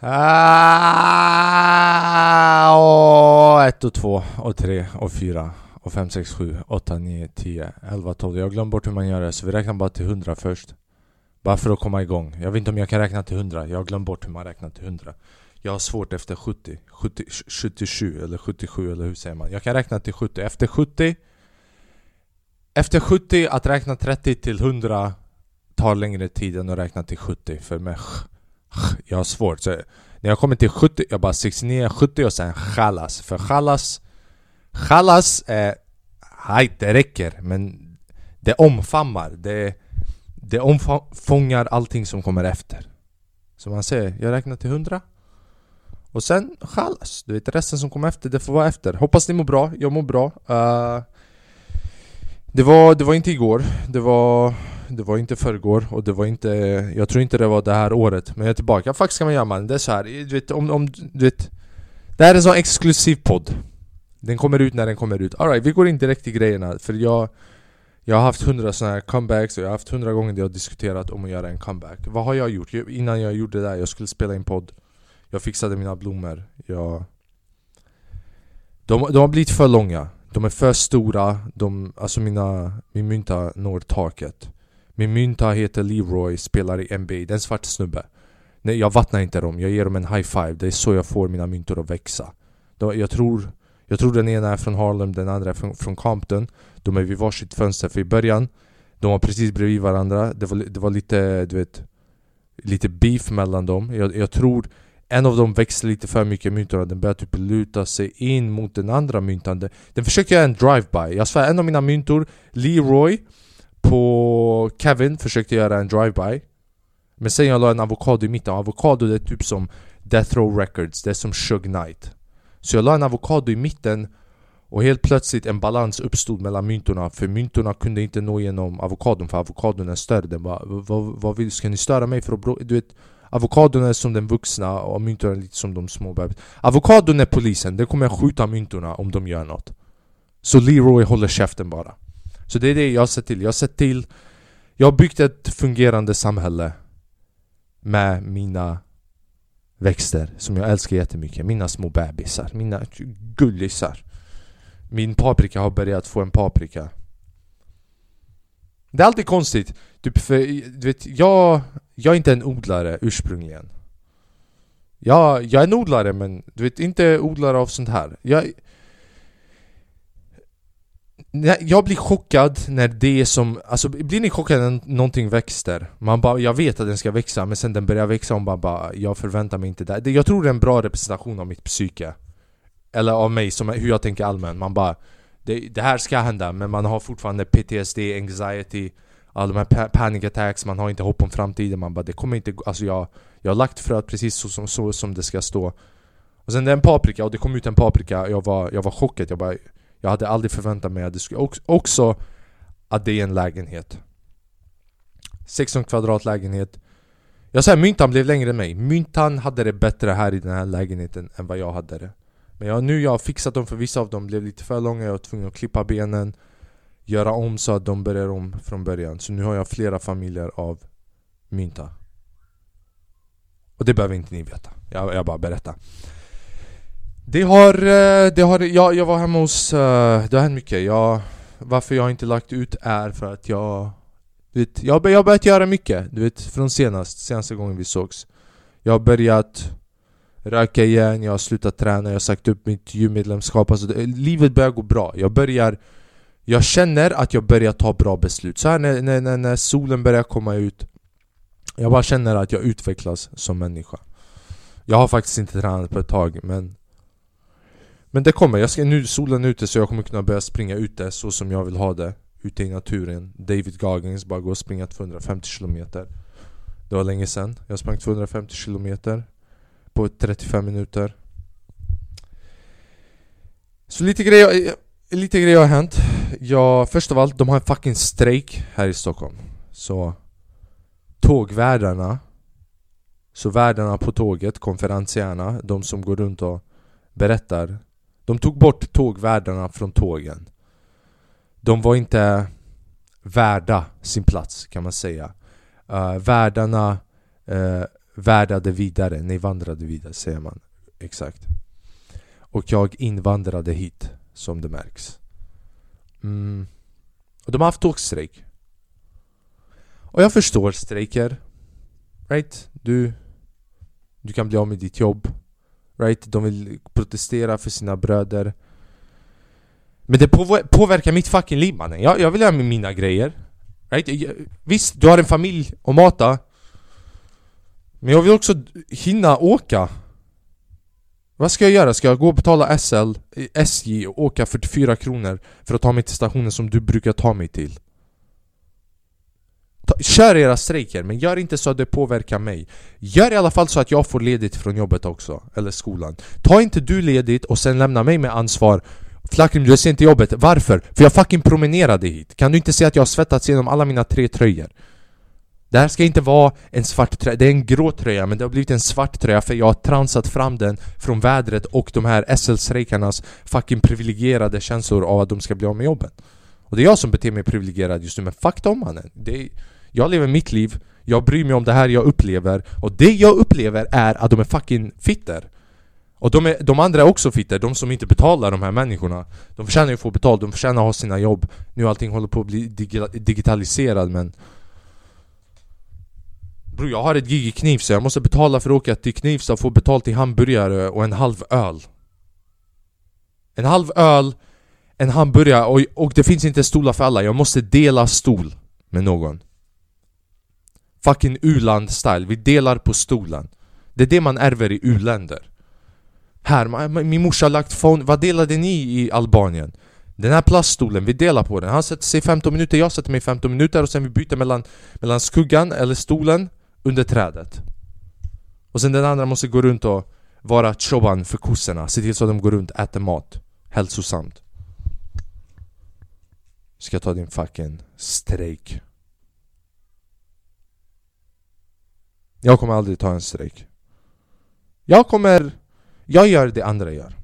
Ah, och ett och två och tre och fyra och fem, sex, sju, åtta, nio, tio, elva, tolv. Jag glömde bort hur man gör det, så vi räknar bara till hundra först. Bara för att komma igång. Jag vet inte om jag kan räkna till hundra. Jag har glömt bort hur man räknar till hundra. Jag har svårt efter 70, 70 77 eller 77 eller hur säger man? Jag kan räkna till 70. Efter 70 Efter 70 att räkna 30 till 100 tar längre tid än att räkna till 70 för mig jag har svårt. Så när jag kommer till 70, jag bara 69, 70 och sen chalas. För chalas Chalas är... Hej, det räcker. Men det omfamnar, det, det omfångar allting som kommer efter. Som man säger, jag räknar till 100 och sen chalas, du vet resten som kommer efter, det får vara efter. Hoppas ni mår bra, jag mår bra. Uh, det, var, det var inte igår, det var, det var inte förrgår och det var inte Jag tror inte det var det här året, men jag är tillbaka Fuck ska man göra man, det är så här, du vet om, om du vet Det här är en sån exklusiv podd Den kommer ut när den kommer ut Alright, vi går in direkt i grejerna för jag jag har haft hundra såna här comebacks och jag har haft hundra gånger det jag har diskuterat om att göra en comeback Vad har jag gjort? Innan jag gjorde det där, jag skulle spela in podd jag fixade mina blommor. Jag... De, de har blivit för långa. De är för stora. De, alltså mina, min mynta når taket. Min mynta heter Leroy, spelar i NBA. Det är en svart snubbe. Nej, jag vattnar inte dem. Jag ger dem en high five. Det är så jag får mina myntor att växa. Jag, tror, jag tror den ena är från Harlem, den andra är från, från Compton. De är vid varsitt fönster. För i början, de var precis bredvid varandra. Det var, det var lite, du vet, lite beef mellan dem. Jag, jag tror en av dem växte lite för mycket myntorna, den började typ luta sig in mot den andra myntan Den försökte göra en drive-by, jag svär en av mina myntor, Leroy på Kevin försökte göra en drive-by. Men sen jag la en avokado i mitten, avokado det är typ som Death Row Records, det är som Shug Knight. Så jag la en avokado i mitten och helt plötsligt en balans uppstod mellan myntorna. För myntorna kunde inte nå igenom avokadon för avokadon är större. Den bara, vad, vad vill, ska ni störa mig för att Du vet Avokadon är som den vuxna och myntorna är lite som de små bebisarna Avokadon är polisen, den kommer skjuta myntorna om de gör något. Så Leroy håller käften bara. Så det är det jag har sett till, jag har sett till Jag har byggt ett fungerande samhälle Med mina växter som jag älskar jättemycket. Mina små bebisar, mina gullisar. Min paprika har börjat få en paprika. Det är alltid konstigt. Typ för, du vet, jag jag är inte en odlare ursprungligen. Jag, jag är en odlare men du vet inte odlare av sånt här. Jag, jag blir chockad när det är som, alltså blir ni chockade när någonting växer? Man bara, jag vet att den ska växa men sen den börjar växa och man bara, jag förväntar mig inte det Jag tror det är en bra representation av mitt psyke. Eller av mig, som, hur jag tänker allmänt. Man bara, det, det här ska hända men man har fortfarande PTSD, anxiety alla de här panic attacks, man har inte hopp om framtiden. Man bara det kommer inte Alltså jag, jag har lagt fröet precis så som, så som det ska stå. Och sen det är en paprika och det kom ut en paprika. Jag var, jag var chockad, jag bara jag hade aldrig förväntat mig att det skulle också, också Att det är en lägenhet. 16 kvadrat lägenhet. Jag säger myntan blev längre än mig. Myntan hade det bättre här i den här lägenheten än vad jag hade det. Men jag, nu jag har fixat dem för vissa av dem blev lite för långa. Jag var tvungen att klippa benen göra om så att de börjar om från början. Så nu har jag flera familjer av mynta. Och det behöver inte ni veta, jag, jag bara berättar. Det har, eh, det har, jag, jag var hemma hos, eh, det har hänt mycket. Jag, Varför jag inte lagt ut är för att jag vet, jag, jag har börjat göra mycket, du vet från senast, senaste gången vi sågs. Jag har börjat röka igen, jag har slutat träna, jag har sagt upp mitt gymmedlemskap alltså, Livet börjar gå bra, jag börjar jag känner att jag börjar ta bra beslut. Så här när, när, när solen börjar komma ut Jag bara känner att jag utvecklas som människa. Jag har faktiskt inte tränat på ett tag men men det kommer, jag ska, nu solen är ute så jag kommer kunna börja springa ute så som jag vill ha det Ute i naturen. David Goggins, bara gå och springa 250 km Det var länge sedan. Jag sprang 250 km På 35 minuter. Så lite grejer Lite grejer har hänt. Jag, först av allt, de har en fucking strejk här i Stockholm. Så Tågvärdarna Så värdarna på tåget, konferensierna, de som går runt och berättar de tog bort tågvärdarna från tågen. De var inte värda sin plats kan man säga. Uh, Värdarna uh, värdade vidare, nej vandrade vidare säger man. Exakt. Och jag invandrade hit, som det märks. Mm. Och de har haft tågstrejk. Och jag förstår strejker. Right? Du, du kan bli av med ditt jobb. Right? De vill protestera för sina bröder Men det påverkar mitt fucking liv mannen jag, jag vill göra mina grejer Right? Visst, du har en familj att mata Men jag vill också hinna åka Vad ska jag göra? Ska jag gå och betala SL, eh, SJ och åka 44 kronor för att ta mig till stationen som du brukar ta mig till? Kör era strejker, men gör inte så att det påverkar mig Gör i alla fall så att jag får ledigt från jobbet också, eller skolan Ta inte du ledigt och sen lämna mig med ansvar Flakrim, du är inte till jobbet. Varför? För jag fucking promenerade hit. Kan du inte se att jag har svettats genom alla mina tre tröjor? Det här ska inte vara en svart tröja, det är en grå tröja men det har blivit en svart tröja för jag har transat fram den från vädret och de här SL-strejkarnas fucking privilegierade känslor av att de ska bli av med jobben. Och det är jag som beter mig privilegierad just nu, men fuck dem mannen. Det är, jag lever mitt liv, jag bryr mig om det här jag upplever och det jag upplever är att de är fucking fitter. Och de, är, de andra är också fitter, de som inte betalar de här människorna. De förtjänar ju att få betalt, de förtjänar att ha sina jobb. Nu allting håller på att bli digitaliserat men Bror jag har ett gig i Knivsta, jag måste betala för att åka till Knivsta och få betalt i hamburgare och en halv öl. En halv öl, en hamburgare och, och det finns inte stolar för alla, jag måste dela stol med någon. Fucking u-land style, vi delar på stolen Det är det man ärver i u-länder här, min morsa har lagt fond, vad delade ni i Albanien? Den här plaststolen, vi delar på den. Han sätter sig 15 minuter, jag sätter mig 15 minuter och sen vi byter mellan, mellan skuggan eller stolen under trädet. Och sen den andra måste gå runt och vara choban för kossorna, se till så att de går runt och äter mat. Hälsosamt. Ska jag ta din fucking strejk? Jag kommer aldrig ta en strejk. Jag kommer jag gör det andra gör.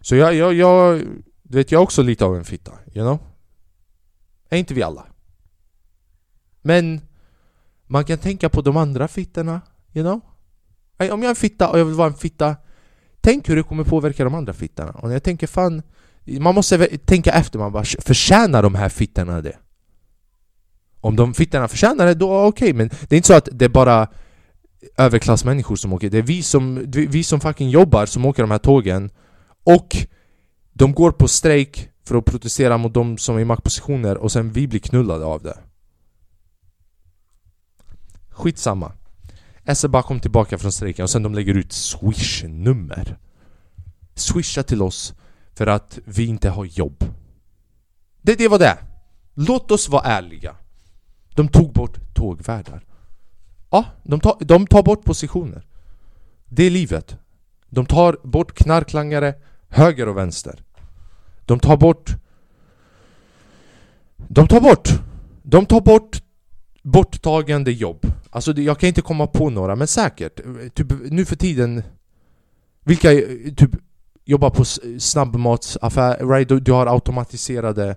Så jag, jag, jag, du vet, jag är också lite av en fitta, you know? Är inte vi alla? Men man kan tänka på de andra fittorna, you know? Om jag är en fitta och jag vill vara en fitta Tänk hur det kommer påverka de andra fittorna. Och när jag tänker fan Man måste tänka efter, man bara förtjänar de här fittorna det? Om de fittorna förtjänar det, då okej, okay, men det är inte så att det är bara överklassmänniskor som åker. Det är vi som, vi som fucking jobbar som åker de här tågen. Och de går på strejk för att protestera mot de som är i maktpositioner och sen vi blir knullade av det. Skitsamma. SE kom tillbaka från strejken och sen de lägger ut swish-nummer. Swisha till oss för att vi inte har jobb. Det, det var det. Låt oss vara ärliga. De tog bort tågvärdar. Ja, de tar, de tar bort positioner. Det är livet. De tar bort knarklangare höger och vänster. De tar bort... De tar bort! De tar bort borttagande jobb. Alltså jag kan inte komma på några, men säkert. Typ nu för tiden... Vilka typ jobbar på snabbmatsaffär, right? Du, du har automatiserade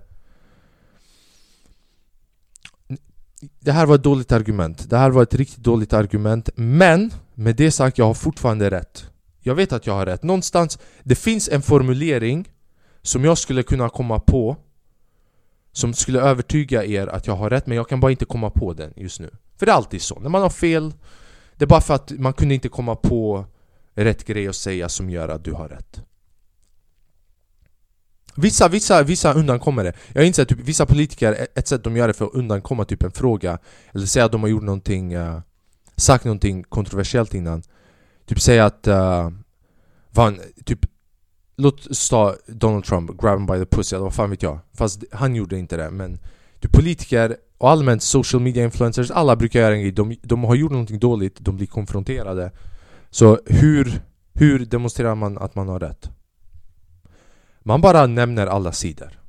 det här var ett dåligt argument. Det här var ett riktigt dåligt argument. Men med det sagt, jag har fortfarande rätt. Jag vet att jag har rätt. Någonstans, det finns en formulering som jag skulle kunna komma på som skulle övertyga er att jag har rätt, men jag kan bara inte komma på den just nu. För det är alltid så. När man har fel, det är bara för att man kunde inte komma på rätt grej att säga som gör att du har rätt. Vissa, vissa, vissa undankommer det. Jag inser att typ, vissa politiker, ett sätt de gör det för att undankomma typ en fråga Eller säga att de har gjort någonting, uh, sagt någonting kontroversiellt innan Typ säga att, eh, uh, van, typ Låt oss ta Donald Trump, grab him by the pussy, eller vad fan vet jag Fast han gjorde inte det, men typ politiker och allmänt social media influencers, alla brukar göra en grej de, de har gjort någonting dåligt, de blir konfronterade Så hur, hur demonstrerar man att man har rätt? Man bara nämner alla sidor.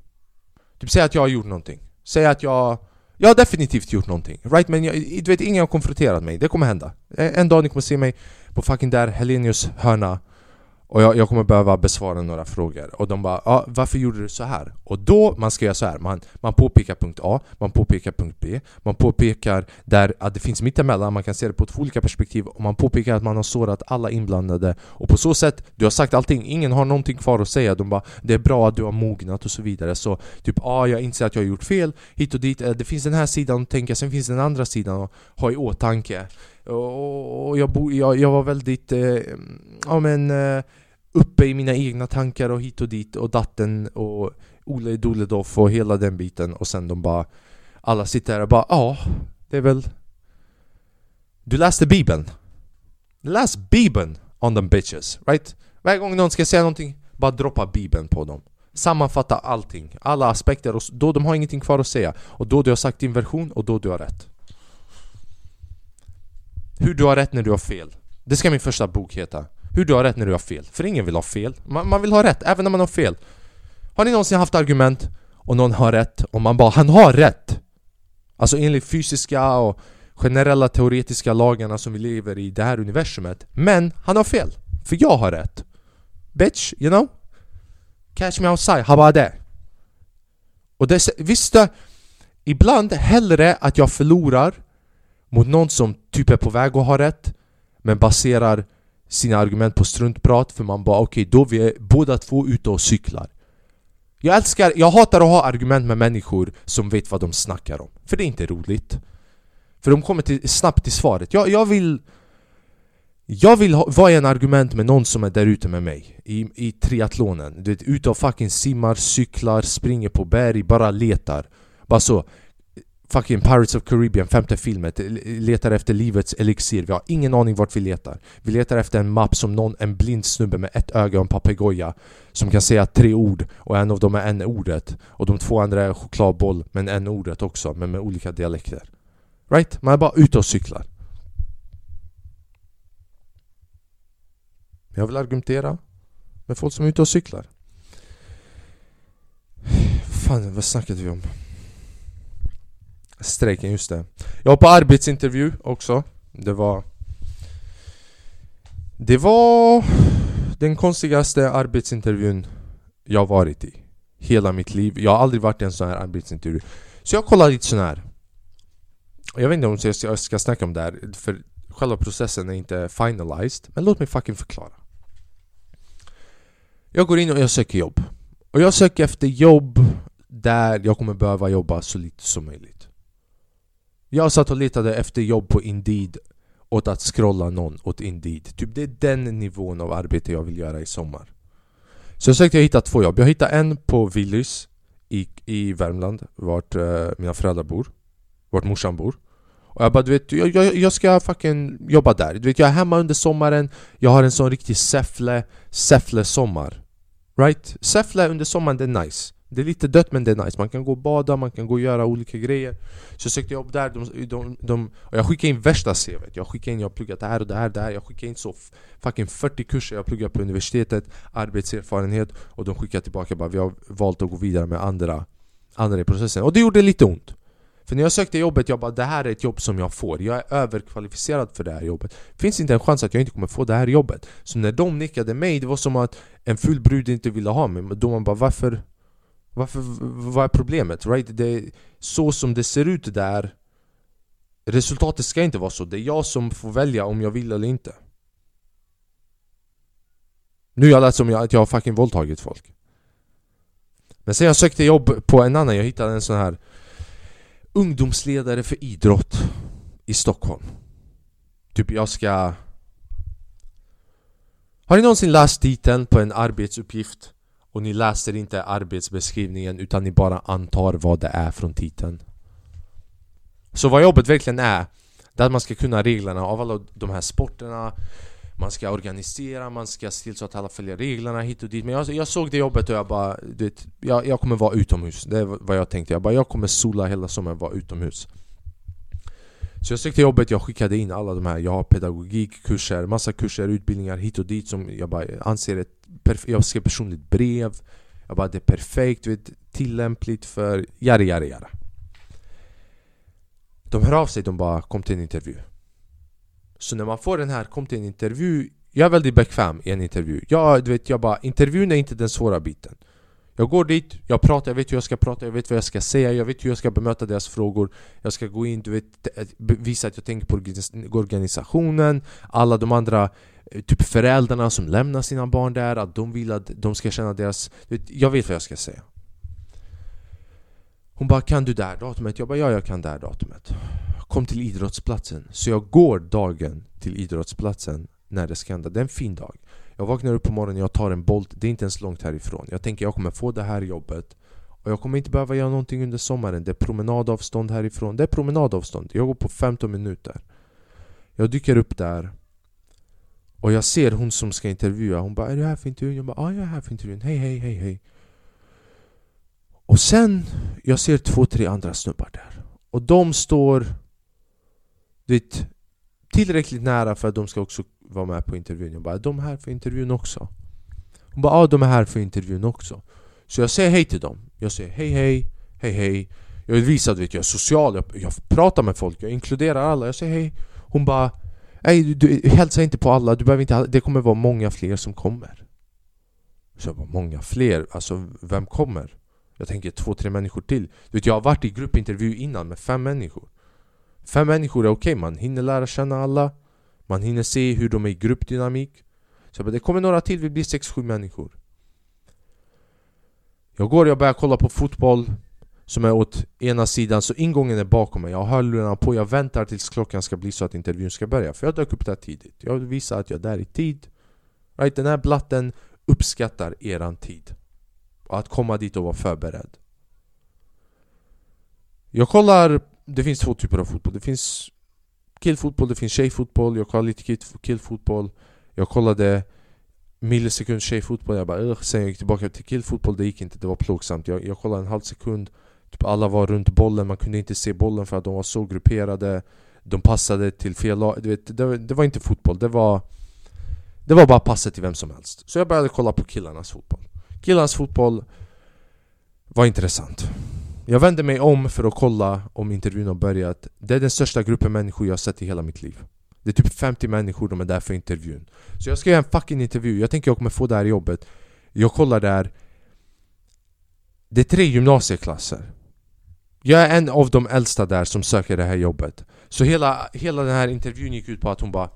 Typ säg att jag har gjort någonting. Säg att jag... Jag har definitivt gjort någonting, right? Men jag, du vet, ingen har konfronterat mig, det kommer hända. En dag ni kommer se mig på fucking där Helenius hörna och jag, jag kommer behöva besvara några frågor. Och de bara ja, varför gjorde du så här? Och då, man ska göra så här. Man, man påpekar punkt A, man påpekar punkt B. Man påpekar där att det finns mittemellan, man kan se det på två olika perspektiv. Och man påpekar att man har sårat alla inblandade. Och på så sätt, du har sagt allting, ingen har någonting kvar att säga. De bara det är bra att du har mognat och så vidare. Så typ ja, jag inser att jag har gjort fel. Hit och dit. Eh, det finns den här sidan att tänka, sen finns den andra sidan att ha i åtanke och jag, bo, jag, jag var väldigt, eh, ja men eh, uppe i mina egna tankar och hit och dit och datten och Ole Doledoff och hela den biten. Och sen de bara Alla sitter här och bara ja, det är väl Du läste bibeln. Läs bibeln on them bitches, right? Varje gång någon ska säga någonting, bara droppa bibeln på dem. Sammanfatta allting, alla aspekter och då de har ingenting kvar att säga. Och då du har sagt din version och då du har rätt. Hur du har rätt när du har fel Det ska min första bok heta hur du har rätt när du har fel. För ingen vill ha fel. Man, man vill ha rätt, även när man har fel. Har ni någonsin haft argument och någon har rätt och man bara 'Han har rätt' Alltså enligt fysiska och generella teoretiska lagarna som vi lever i det här universumet Men han har fel, för jag har rätt Bitch, you know? Catch me outside, how about that? Och det, visst, ibland hellre att jag förlorar mot någon som typ är på väg att ha rätt Men baserar sina argument på struntprat för man bara okej, okay, då vi är båda två ute och cyklar. Jag älskar, jag hatar att ha argument med människor som vet vad de snackar om För det är inte roligt. För de kommer till, snabbt till svaret. Jag, jag vill jag vill ha, vara en argument med någon som är där ute med mig i, i triathlonen Du vet, ute och fucking simmar, cyklar, springer på berg, bara letar. Bara så fucking Pirates of Caribbean, femte filmen, letar efter livets elixir. Vi har ingen aning vart vi letar. Vi letar efter en mapp som någon, en blind snubbe med ett öga och en papegoja som kan säga tre ord och en av dem är n-ordet. Och de två andra är chokladboll, men n-ordet också, men med olika dialekter. Right? Man är bara ute och cyklar. Jag vill argumentera med folk som är ute och cyklar. Fan, vad snackade vi om? Strejken, just det. Jag var på arbetsintervju också. Det var Det var den konstigaste arbetsintervjun jag varit i Hela mitt liv. Jag har aldrig varit i en sån här arbetsintervju. Så jag kollade lite sån här. Jag vet inte om jag ska snacka om det här För själva processen är inte finalized Men låt mig fucking förklara. Jag går in och jag söker jobb. Och jag söker efter jobb där jag kommer behöva jobba så lite som möjligt jag satt och letade efter jobb på Indeed åt att scrolla någon åt Indeed. Typ det är den nivån av arbete jag vill göra i sommar. Så jag sökte jag hitta två jobb. Jag hittade en på Willys i, i Värmland Vart uh, mina föräldrar bor Vart morsan bor. Och jag bara du vet, jag, jag, jag ska fucking jobba där. Du vet jag är hemma under sommaren Jag har en sån riktig Säffle, Säffle sommar. Right? Säffle under sommaren det är nice det är lite dött men det är nice, man kan gå och bada, man kan gå och göra olika grejer. Så jag sökte jobb där, de, de, de, och jag skickade in värsta CVt Jag skickade in, jag har pluggat det här och det här, det här. Jag skickade in så fucking 40 kurser. Jag pluggat på universitetet Arbetserfarenhet. Och de skickade tillbaka. Bara vi har valt att gå vidare med andra, andra i processen. Och det gjorde lite ont. För när jag sökte jobbet, jag bara det här är ett jobb som jag får. Jag är överkvalificerad för det här jobbet. Finns inte en chans att jag inte kommer få det här jobbet. Så när de nickade mig, det var som att en full brud inte ville ha mig. Då man bara varför? Varför, vad är problemet? Right? Det är så som det ser ut där Resultatet ska inte vara så, det är jag som får välja om jag vill eller inte Nu har jag lät som att jag har fucking våldtagit folk Men sen jag sökte jobb på en annan, jag hittade en sån här Ungdomsledare för idrott i Stockholm Typ jag ska Har ni någonsin läst titeln på en arbetsuppgift och ni läser inte arbetsbeskrivningen utan ni bara antar vad det är från titeln. Så vad jobbet verkligen är Det är att man ska kunna reglerna av alla de här sporterna. Man ska organisera, man ska se till så att alla följer reglerna hit och dit. Men jag, jag såg det jobbet och jag bara vet, jag, jag kommer vara utomhus. Det är vad jag tänkte. Jag bara jag kommer sola hela sommaren vara utomhus så jag sökte jobbet, jag skickade in alla de här Jag har pedagogikkurser, massa kurser, utbildningar hit och dit som jag bara anser ett Jag skrev personligt brev. Jag bara det är perfekt, vet, tillämpligt för jari jari jara De hör av sig, de bara kom till en intervju. Så när man får den här kom till en intervju Jag är väldigt bekväm i en intervju. Jag, du vet, jag bara, intervjun är inte den svåra biten. Jag går dit, jag pratar, jag vet hur jag ska prata, jag vet vad jag ska säga, jag vet hur jag ska bemöta deras frågor Jag ska gå in, du vet, eh, visa att jag tänker på organisationen Alla de andra eh, typ föräldrarna som lämnar sina barn där, att de vill att de ska känna deras... Vet, jag vet vad jag ska säga Hon bara 'Kan du det här datumet?' Jag bara 'Ja, jag kan det här datumet' Kom till idrottsplatsen Så jag går dagen till idrottsplatsen när det ska hända. Det är en fin dag. Jag vaknar upp på morgonen, jag tar en Bolt, det är inte ens långt härifrån. Jag tänker jag kommer få det här jobbet och jag kommer inte behöva göra någonting under sommaren. Det är promenadavstånd härifrån. Det är promenadavstånd. Jag går på 15 minuter. Jag dyker upp där och jag ser hon som ska intervjua. Hon bara 'Är du här för intervjun?' Jag bara 'Ja, jag är här för intervjun. Hej, hej, hej, hej' Och sen, jag ser två, tre andra snubbar där. Och de står... Du vet, tillräckligt nära för att de ska också var med på intervjun. Jag bara, är de här för intervjun också? Hon bara, ja de är här för intervjun också. Så jag säger hej till dem. Jag säger hej hej, hej hej. Jag vill visa att jag är social, jag, jag pratar med folk, jag inkluderar alla. Jag säger hej. Hon bara, nej du, du hälsa inte på alla, du behöver inte, det kommer vara många fler som kommer. Så jag bara, många fler? Alltså vem kommer? Jag tänker två, tre människor till. Du vet, jag har varit i gruppintervju innan med fem människor. Fem människor är okej, okay. man hinner lära känna alla man hinner se hur de är i gruppdynamik. Så det kommer några till, vi blir sex sju människor. Jag går jag börjar kolla på fotboll Som är åt ena sidan, så ingången är bakom mig. Jag har hörlurarna på, jag väntar tills klockan ska bli så att intervjun ska börja För jag dök upp där tidigt. Jag vill visa att jag är där i tid. Right? Den här blatten uppskattar eran tid. Och att komma dit och vara förberedd. Jag kollar det finns två typer av fotboll. Det finns killfotboll, det finns tjejfotboll. Jag kollade lite killfotboll. Jag kollade millisekund tjejfotboll. Jag bara Ugh. Sen jag gick tillbaka till killfotboll. Det gick inte, det var plågsamt. Jag, jag kollade en halv sekund. Typ alla var runt bollen, man kunde inte se bollen för att de var så grupperade. De passade till fel lag. Det, det var inte fotboll, det var... Det var bara passet till vem som helst. Så jag började kolla på killarnas fotboll. Killarnas fotboll var intressant. Jag vände mig om för att kolla om intervjun har börjat. Det är den största gruppen människor jag har sett i hela mitt liv. Det är typ 50 människor, de är där för intervjun. Så jag ska göra en fucking intervju, jag tänker jag kommer få det här jobbet. Jag kollar där. Det är tre gymnasieklasser. Jag är en av de äldsta där som söker det här jobbet. Så hela, hela den här intervjun gick ut på att hon bara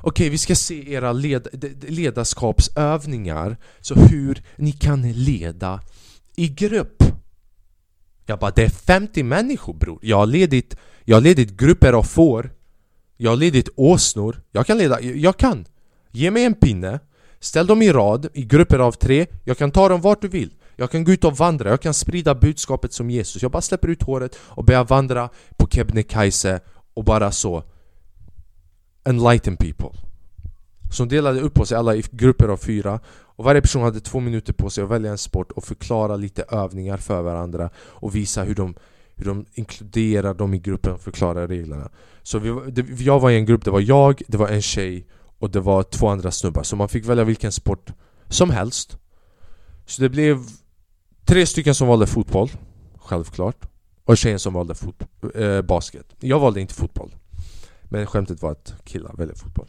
Okej, vi ska se era led, ledarskapsövningar. Så hur ni kan leda i grupp jag bara, det är 50 människor bror. Jag har ledit, jag har ledit grupper av får. Jag har ledit åsnor. Jag kan leda, jag kan. Ge mig en pinne. Ställ dem i rad, i grupper av tre. Jag kan ta dem vart du vill. Jag kan gå ut och vandra, jag kan sprida budskapet som Jesus. Jag bara släpper ut håret och börjar vandra på Kebnekaise Och bara så. Enlighten people. Som delade upp oss alla i grupper av fyra och varje person hade två minuter på sig att välja en sport och förklara lite övningar för varandra och visa hur de, hur de inkluderar dem i gruppen och förklarar reglerna. Så vi, det, jag var i en grupp, det var jag, det var en tjej och det var två andra snubbar. Så man fick välja vilken sport som helst. Så det blev tre stycken som valde fotboll, självklart. Och tjejen som valde äh, basket. Jag valde inte fotboll. Men skämtet var att killar väljer fotboll.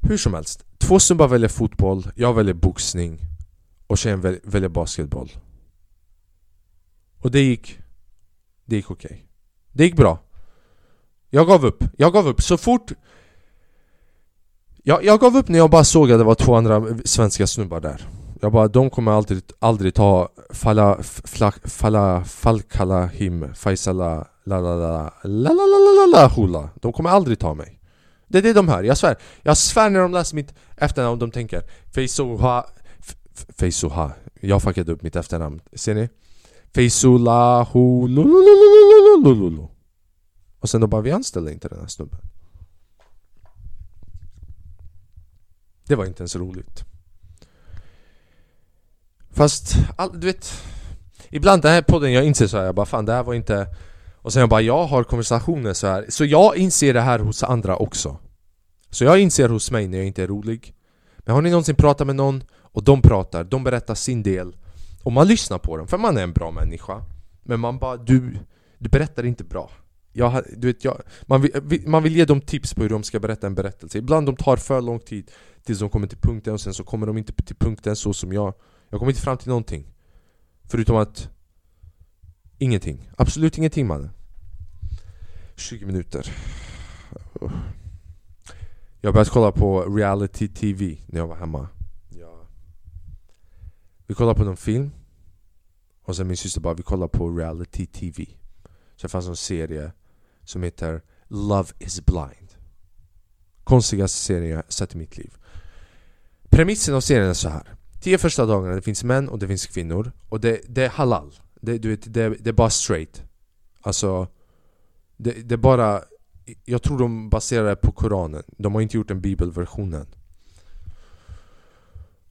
Hur som helst, två snubbar väljer fotboll, jag väljer boxning och tjejen väl, väljer basketboll. Och det gick... Det gick okej. Okay. Det gick bra. Jag gav upp. Jag gav upp så fort... Jag, jag gav upp när jag bara såg att det var två andra svenska snubbar där. Jag bara, de kommer aldrig, aldrig ta Fala, fla, fala, Falkalahim, Faisala, la la la la la la la la la hula. De kommer aldrig ta mig. Det är det de hör, jag svär. Jag svär när de läser mitt efternamn, de tänker Feisoha... Feisoha. Jag fuckade upp mitt efternamn. Ser ni? Feisolahu... Och sen de bara, vi anställer inte den här snubben. Det var inte ens roligt. Fast, all, du vet Ibland den här podden, jag inser så här, jag bara fan det här var inte och sen jag bara, jag har konversationer så här. Så jag inser det här hos andra också. Så jag inser hos mig när jag inte är rolig. Men har ni någonsin pratat med någon och de pratar, de berättar sin del. Och man lyssnar på dem, för man är en bra människa. Men man bara, du, du berättar inte bra. Jag, du vet, jag, man, vill, man vill ge dem tips på hur de ska berätta en berättelse. Ibland de tar för lång tid tills de kommer till punkten och sen så kommer de inte till punkten så som jag. Jag kommer inte fram till någonting. Förutom att Ingenting, absolut ingenting mannen. 20 minuter. Jag började kolla på reality tv när jag var hemma. Ja. Vi kollade på någon film. Och sen min syster bara vi kollar på reality tv Så det fanns en serie som heter Love is blind. Konstigaste serien jag sett i mitt liv. Premissen av serien är så här. Tio första dagarna det finns män och det finns kvinnor. Och det, det är halal det, du vet, det, det är bara straight. Alltså det, det är bara Jag tror de baserar det på Koranen. De har inte gjort en bibelversion än.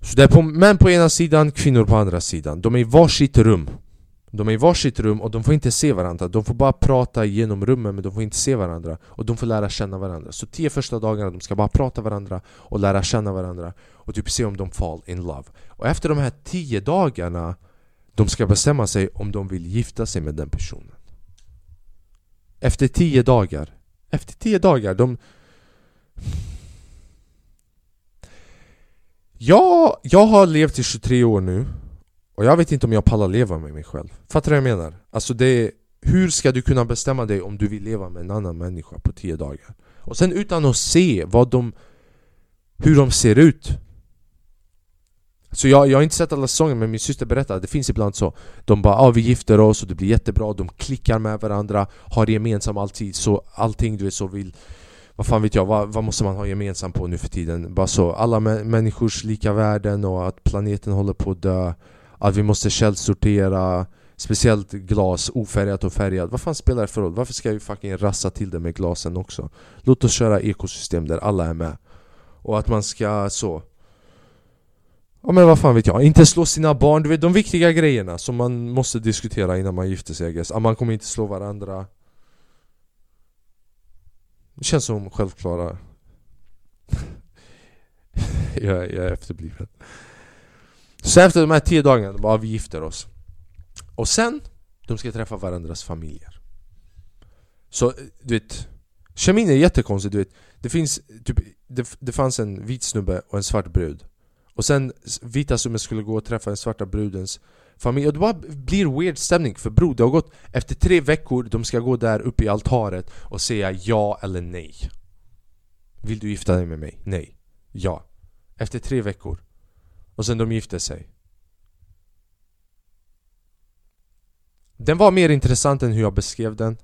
Så det är på, män på ena sidan, kvinnor på andra sidan. De är i varsitt rum. De är i varsitt rum och de får inte se varandra. De får bara prata genom rummen men de får inte se varandra. Och de får lära känna varandra. Så tio första dagarna de ska bara prata varandra och lära känna varandra Och typ se om de fall in love. Och efter de här tio dagarna de ska bestämma sig om de vill gifta sig med den personen Efter tio dagar Efter tio dagar, de... Ja, jag har levt i 23 år nu och jag vet inte om jag pallar leva med mig själv Fattar du vad jag menar? Alltså det är, Hur ska du kunna bestämma dig om du vill leva med en annan människa på 10 dagar? Och sen utan att se vad de... Hur de ser ut så jag, jag har inte sett alla säsonger men min syster berättade det finns ibland så De bara ah, vi gifter oss och det blir jättebra, de klickar med varandra Har gemensamt alltid, så allting du vet så vill Vad fan vet jag, vad, vad måste man ha gemensamt på nu för tiden? Bara så, alla människors lika värden och att planeten håller på att dö att vi måste källsortera Speciellt glas, ofärgat och färgat. Vad fan spelar det för roll? Varför ska vi fucking rassa till det med glasen också? Låt oss köra ekosystem där alla är med Och att man ska så Ja men vad fan vet jag, inte slå sina barn, du vet de viktiga grejerna som man måste diskutera innan man gifter sig guess. Att man kommer inte slå varandra. Det känns som självklara. Jag, jag är efterbliven. Så efter de här tio dagarna, bara vi gifter oss. Och sen, de ska träffa varandras familjer. Så du vet Kemin är jättekonstig, du vet. Det finns typ det, det fanns en vit snubbe och en svart brud. Och sen vita snubben skulle gå och träffa den svarta brudens familj. Och det bara blir weird stämning för bror, det har gått Efter tre veckor, de ska gå där uppe i altaret och säga ja eller nej. Vill du gifta dig med mig? Nej. Ja. Efter tre veckor. Och sen de gifte sig. Den var mer intressant än hur jag beskrev den.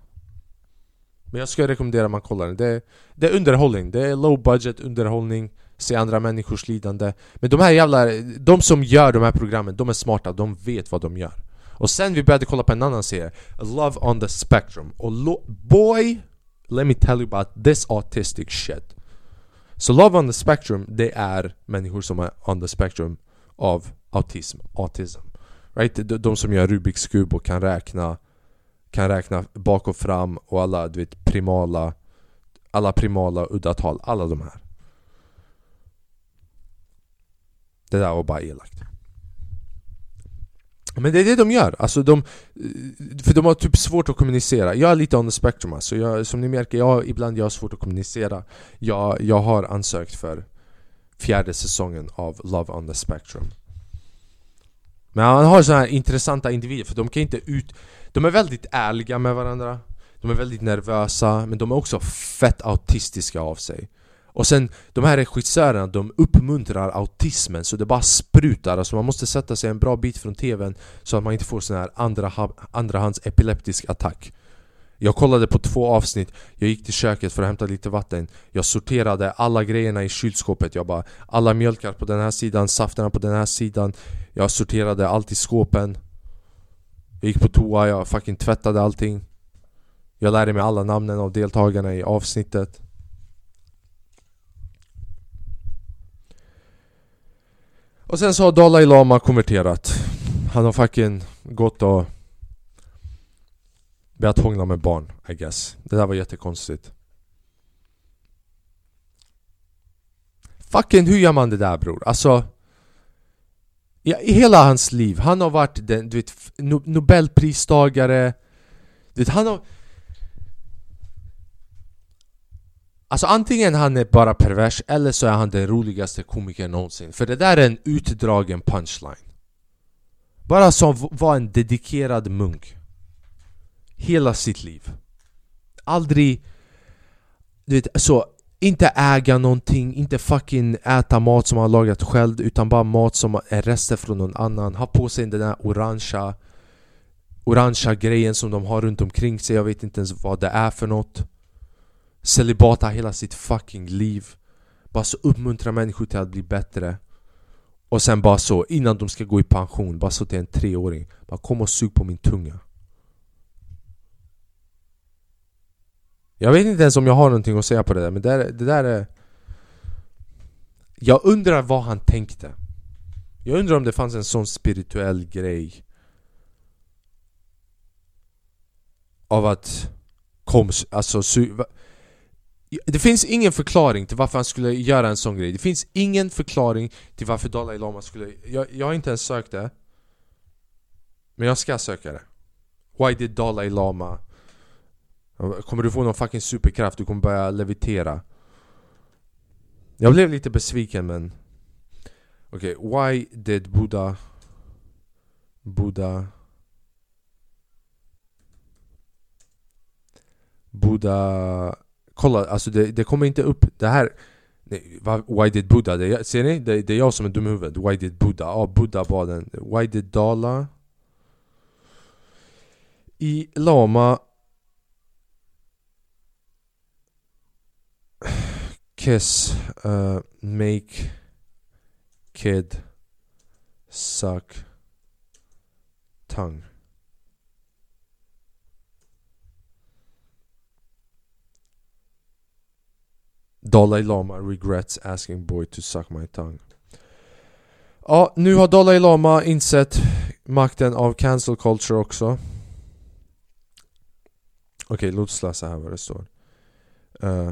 Men jag skulle rekommendera att man kollar den. Det, det är underhållning, det är low budget underhållning. Se andra människors lidande Men de här jävla, de som gör de här programmen, de är smarta, de vet vad de gör Och sen vi började kolla på en annan serie Love on the spectrum Och boy, let me tell you about this autistic shit Så Love on the spectrum, det är människor som är on the spectrum av autism, autism. Right? De, de som gör Rubiks kub och kan räkna kan räkna bak och fram och alla du vet primala alla primala udda tal, alla de här. Det där var bara elakt. Men det är det de gör, alltså de, för de har typ svårt att kommunicera. Jag är lite on the spectrum alltså, jag, som ni märker, jag, ibland jag har svårt att kommunicera. Jag, jag har ansökt för fjärde säsongen av Love on the Spectrum. Men han har sådana här intressanta individer, för de kan inte ut... De är väldigt ärliga med varandra. De är väldigt nervösa, men de är också fett autistiska av sig och sen, de här regissörerna, de uppmuntrar autismen så det bara sprutar. Alltså man måste sätta sig en bra bit från TVn Så att man inte får sån här andra, andrahands epileptisk attack. Jag kollade på två avsnitt, jag gick till köket för att hämta lite vatten. Jag sorterade alla grejerna i kylskåpet. Jag bara Alla mjölkar på den här sidan, safterna på den här sidan. Jag sorterade allt i skåpen. Jag gick på toa, jag fucking tvättade allting. Jag lärde mig alla namnen av deltagarna i avsnittet. Och sen så har Dalai Lama konverterat Han har fucking gått och Börjat hångla med barn, I guess. Det där var jättekonstigt. Fucking hur gör man det där bror? Alltså... Ja, I hela hans liv, han har varit den, du vet, Nobelpristagare Du vet, han har... Alltså antingen han är bara pervers eller så är han den roligaste komikern någonsin. För det där är en utdragen punchline. Bara som var en dedikerad munk. Hela sitt liv. Aldrig... Du vet, så inte äga någonting, inte fucking äta mat som han lagat själv utan bara mat som är rester från någon annan. Ha på sig den där orangea Orangea grejen som de har runt omkring sig, jag vet inte ens vad det är för något. Celibata hela sitt fucking liv. Bara så uppmuntra människor till att bli bättre. Och sen bara så, innan de ska gå i pension, bara så till en treåring Bara kom och sug på min tunga. Jag vet inte ens om jag har någonting att säga på det där, men det där, det där är... Jag undrar vad han tänkte. Jag undrar om det fanns en sån spirituell grej Av att kom, alltså, det finns ingen förklaring till varför han skulle göra en sån grej. Det finns ingen förklaring till varför Dalai Lama skulle... Jag, jag har inte ens sökt det. Men jag ska söka det. Why did Dalai Lama Kommer du få någon fucking superkraft? Du kommer börja levitera. Jag blev lite besviken men Okej, okay, why did Buddha Buddha Buddha Kolla, alltså det, det kommer inte upp det här nej, Why did Buddha? Det, ser ni? Det, det är jag som är dum i huvudet Why did Buddha? Ja, oh, Buddha bad den Why did Dala I Lama kiss, uh, eh, make, kid, suck, tongue. Dalai Lama regrets asking boy to suck my tongue. Ja, nu har Dalai Lama insett makten av cancel culture också. Okej, okay, låt oss läsa här vad det står. Uh,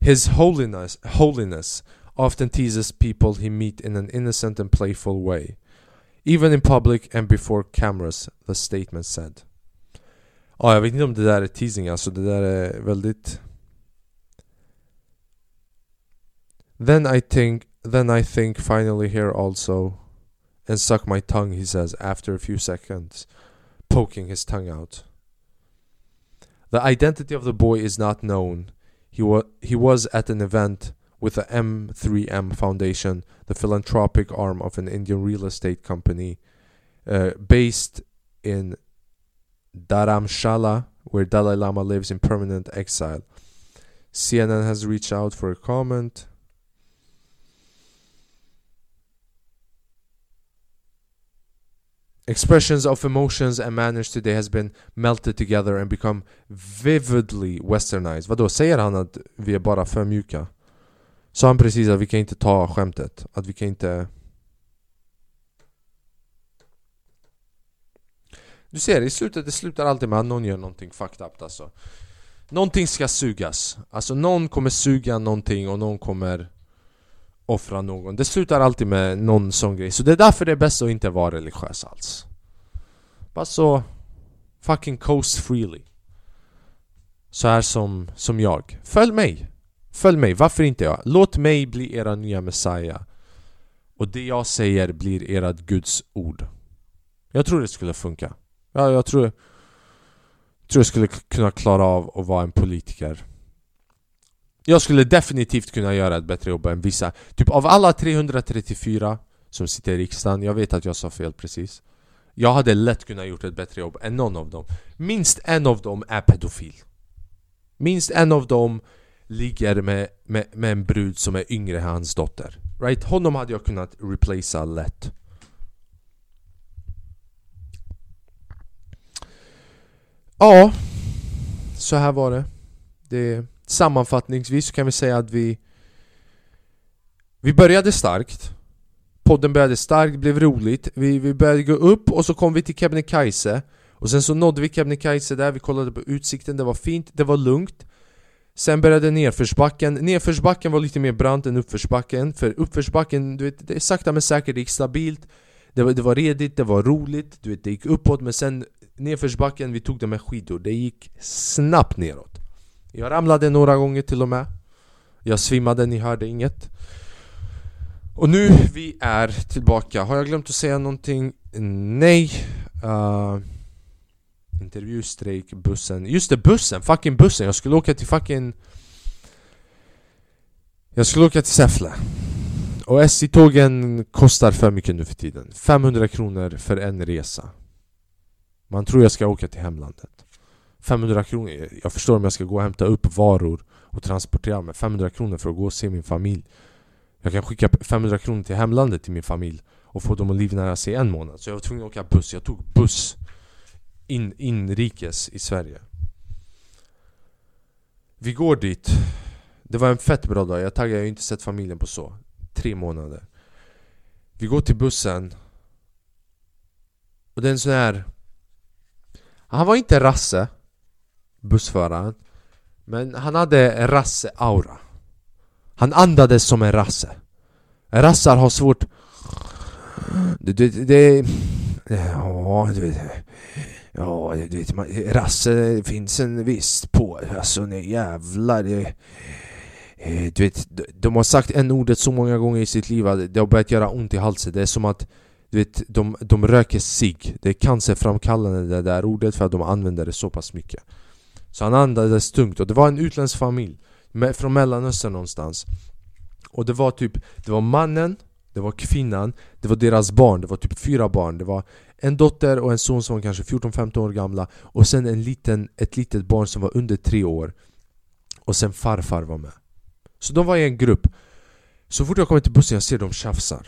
His holiness, holiness often teases people he meet in an innocent and playful way, even in public and before cameras, the statement said. Ja, jag vet inte om det där är teasing alltså, det där är väldigt... Then I think, then I think finally here also and suck my tongue, he says after a few seconds, poking his tongue out. The identity of the boy is not known, he, wa- he was at an event with the M3M Foundation, the philanthropic arm of an Indian real estate company uh, based in Dharamshala, where Dalai Lama lives in permanent exile. CNN has reached out for a comment. Expressions of emotions and manners today has been melted together and become vividly westernized. Vadå, säger han att vi är bara för mjuka? Sa han precis att vi kan inte ta skämtet? Att vi kan inte... Du ser, i slutet, det slutar alltid med att någon gör någonting fucked up alltså. Någonting ska sugas. Alltså någon kommer suga någonting och någon kommer offra någon. Det slutar alltid med någon sån grej. Så det är därför det är bäst att inte vara religiös alls. Bara så... Fucking coast freely. Så här som, som jag. Följ mig! Följ mig, varför inte jag? Låt mig bli era nya Messiah. Och det jag säger blir ert Guds ord. Jag tror det skulle funka. Ja, jag tror... Jag tror jag skulle kunna klara av att vara en politiker. Jag skulle definitivt kunna göra ett bättre jobb än vissa. Typ av alla 334 som sitter i riksdagen, jag vet att jag sa fel precis. Jag hade lätt kunnat gjort ett bättre jobb än någon av dem. Minst en av dem är pedofil. Minst en av dem ligger med, med, med en brud som är yngre än hans dotter. Right? Honom hade jag kunnat replacea lätt. Ja, så här var det. Det Sammanfattningsvis kan vi säga att vi Vi började starkt. Podden började starkt, blev roligt. Vi, vi började gå upp och så kom vi till Kebnekaise. Och sen så nådde vi Kebnekaise där, vi kollade på utsikten, det var fint, det var lugnt. Sen började nedförsbacken, nedförsbacken var lite mer brant än uppförsbacken. För uppförsbacken, du vet, det är sakta men säkert, det gick stabilt. Det var, det var redigt, det var roligt, du vet, det gick uppåt. Men sen nedförsbacken, vi tog det med skidor. Det gick snabbt neråt. Jag ramlade några gånger till och med. Jag svimmade, ni hörde inget. Och nu vi är tillbaka. Har jag glömt att säga någonting? Nej. Uh, Intervjustrejk, bussen. Just det, bussen! Fucking bussen! Jag skulle åka till fucking Jag skulle åka till Säffle. Och SJ-tågen kostar för mycket nu för tiden. 500 kronor för en resa. Man tror jag ska åka till hemlandet. 500 kronor, jag förstår om jag ska gå och hämta upp varor och transportera med 500 kronor för att gå och se min familj. Jag kan skicka 500 kronor till hemlandet till min familj och få dem att livnära sig en månad. Så jag var tvungen att åka buss, jag tog buss in, inrikes i Sverige. Vi går dit. Det var en fett bra dag, jag taggar, jag har inte sett familjen på så Tre månader. Vi går till bussen. Och det är en sån här Han var inte rasse. Bussföraren. Men han hade rasse-aura. Han andades som en rasse. Rassar har svårt det, det, det, Ja, du vet Ja, du vet, man, rasse finns en viss på Alltså nej jävlar det, eh, Du vet, de har sagt en ordet så många gånger i sitt liv att det har börjat göra ont i halsen. Det är som att du vet, de, de röker sig. Det är cancerframkallande det där ordet för att de använder det så pass mycket. Så han andades tungt och det var en utländsk familj med, Från mellanöstern någonstans. Och det var typ, det var mannen det var kvinnan, det var deras barn, det var typ fyra barn. Det var en dotter och en son som var kanske 14-15 år gamla Och sen en liten, ett litet barn som var under tre år. Och sen farfar var med. Så de var i en grupp. Så fort jag kommer till bussen jag ser dem tjafsar.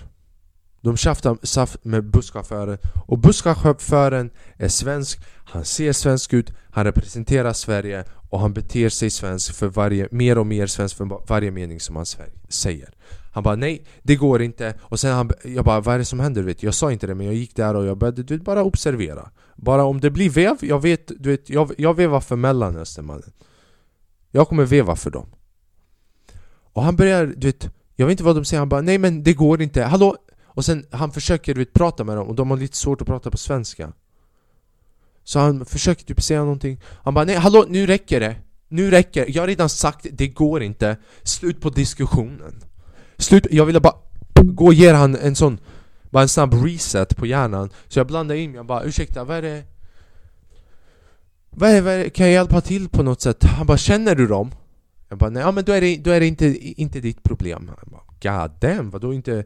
De tjafsar med busschauffören Och busschauffören är svensk Han ser svensk ut Han representerar Sverige Och han beter sig svensk för varje, mer och mer svensk för varje mening som han säger han bara nej, det går inte Och sen han, jag bara vad är det som händer? vet? Jag sa inte det men jag gick där och jag började du vet, bara observera Bara om det blir vev, jag vet, du vet, jag, jag vevar för Mellanöstern mannen Jag kommer veva för dem Och han börjar, du vet Jag vet inte vad de säger, han bara nej men det går inte, hallå? Och sen han försöker du vet, prata med dem och de har lite svårt att prata på svenska Så han försöker typ säga någonting Han bara nej hallå nu räcker det Nu räcker det jag har redan sagt det går inte Slut på diskussionen Slut, jag ville bara gå och ge han en sån Bara en snabb reset på hjärnan Så jag blandade in mig, jag bara ursäkta vad är det? Vad är, vad är det? Kan jag hjälpa till på något sätt? Han bara känner du dem? Jag bara nej, ja, men då är det, då är det inte, inte ditt problem Han bara God damn, vadå inte?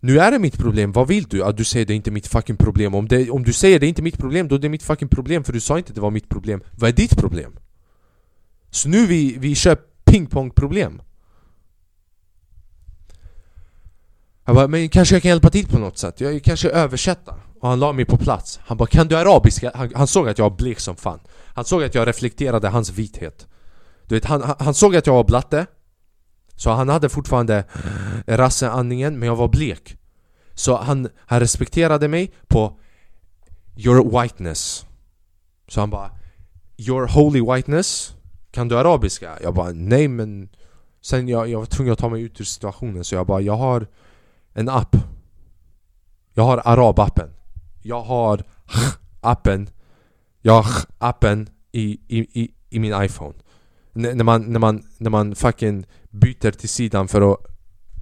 Nu är det mitt problem, vad vill du? Att du säger det är inte mitt fucking problem om, det, om du säger det är inte mitt problem, då är det mitt fucking problem för du sa inte att det var mitt problem Vad är ditt problem? Så nu vi, vi kör pingpong-problem Jag bara, men kanske jag kan hjälpa till på något sätt? Jag kanske översätta? Och han la mig på plats Han bara, kan du arabiska? Han, han såg att jag var blek som fan Han såg att jag reflekterade hans vithet Du vet, han, han såg att jag var blatte så han hade fortfarande rasseandningen, men jag var blek. Så han, han respekterade mig på Your whiteness. Så han bara Your holy whiteness? Kan du arabiska? Jag bara, nej men Sen jag, jag var tvungen att ta mig ut ur situationen så jag bara, jag har en app. Jag har arabappen. Jag har appen. Jag har appen i, i, i, i min iPhone när, man, när, man, när man fucking byter till sidan för att,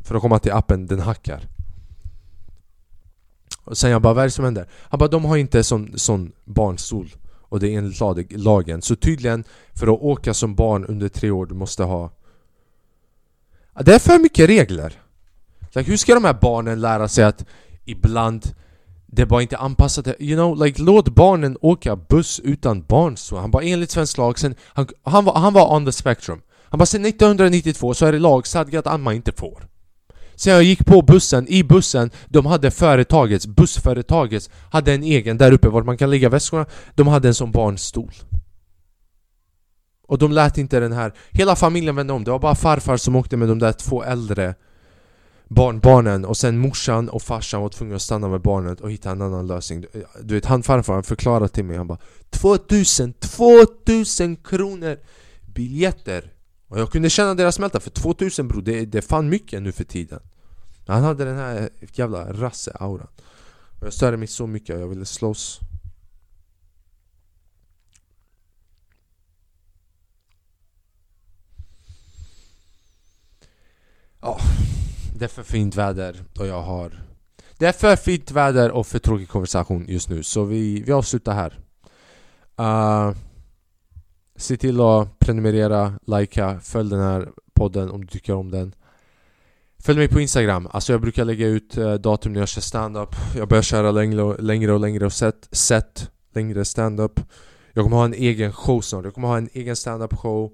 för att komma till appen, den hackar. Och sen jag bara, vad är det som händer? Han bara, de har inte sån, sån barnstol. Och det är enligt lagen. Så tydligen, för att åka som barn under tre år, du måste ha Det är för mycket regler. Like, hur ska de här barnen lära sig att ibland det är bara inte anpassat. You know, like låt barnen åka buss utan barn så Han bara enligt svensk lag, sen, han, han, var, han var on the spectrum. Han bara sen 1992 så är det lagstadgat att man inte får. Sen jag gick på bussen, i bussen, de hade företagets, bussföretagets Hade en egen där uppe vart man kan lägga väskorna. De hade en sån barnstol. Och de lät inte den här, hela familjen vände om, det var bara farfar som åkte med de där två äldre barnbarnen och sen morsan och farsan var tvungna att stanna med barnet och hitta en annan lösning Du vet han farfar han förklarade till mig han bara 2000, 2000 kronor biljetter! Och jag kunde känna deras smälta för 2000 bror det, det är fan mycket nu för tiden Han hade den här jävla rasse-auran och Jag störde mig så mycket och jag ville slåss oh det är för fint väder och jag har... Det är för fint väder och för tråkig konversation just nu, så vi, vi avslutar här. Uh, se till att prenumerera, likea, följ den här podden om du tycker om den. Följ mig på Instagram, alltså jag brukar lägga ut eh, datum när jag kör stand-up. Jag börjar köra längre och längre och längre och set, set längre stand-up. Jag kommer ha en egen show snart, jag kommer ha en egen stand-up show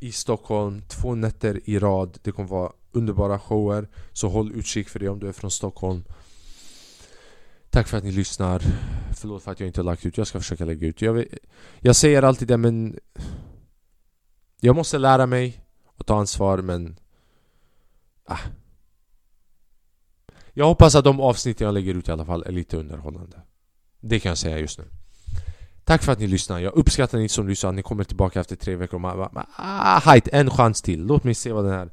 i Stockholm två nätter i rad. Det kommer vara underbara shower. Så håll utkik för det om du är från Stockholm. Tack för att ni lyssnar. Förlåt för att jag inte har lagt ut, jag ska försöka lägga ut. Jag, vill, jag säger alltid det men Jag måste lära mig och ta ansvar men ah. Jag hoppas att de avsnitt jag lägger ut i alla fall är lite underhållande. Det kan jag säga just nu. Tack för att ni lyssnar, jag uppskattar ni som lyssnar, ni kommer tillbaka efter tre veckor och man, ah, hajt, en chans till, låt mig se vad den här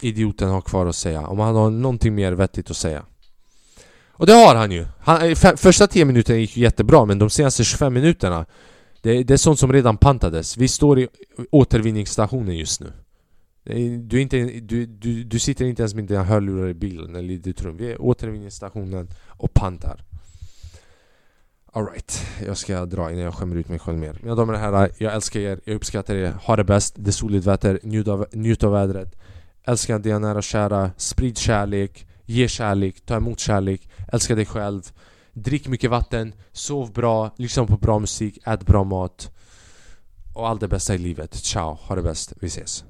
idioten har kvar att säga. Om han har någonting mer vettigt att säga. Och det har han ju! Han, eh, första 10 minuterna gick jättebra men de senaste 25 minuterna det, det är sånt som redan pantades. Vi står i återvinningsstationen just nu. Du, inte, du, du, du sitter inte ens med dina hörlurar i bilen eller i ditt rum. Vi är i återvinningsstationen och pantar. Alright, jag ska dra innan jag skämmer ut mig själv mer. Mina damer och herrar, jag älskar er, jag uppskattar er. Ha det bäst, det är soligt väder, njut av, njut av vädret. Älska dina nära och kära, sprid kärlek Ge kärlek, ta emot kärlek Älska dig själv. Drick mycket vatten, sov bra, lyssna på bra musik, ät bra mat. Och allt det bästa i livet. Ciao, ha det bäst, vi ses.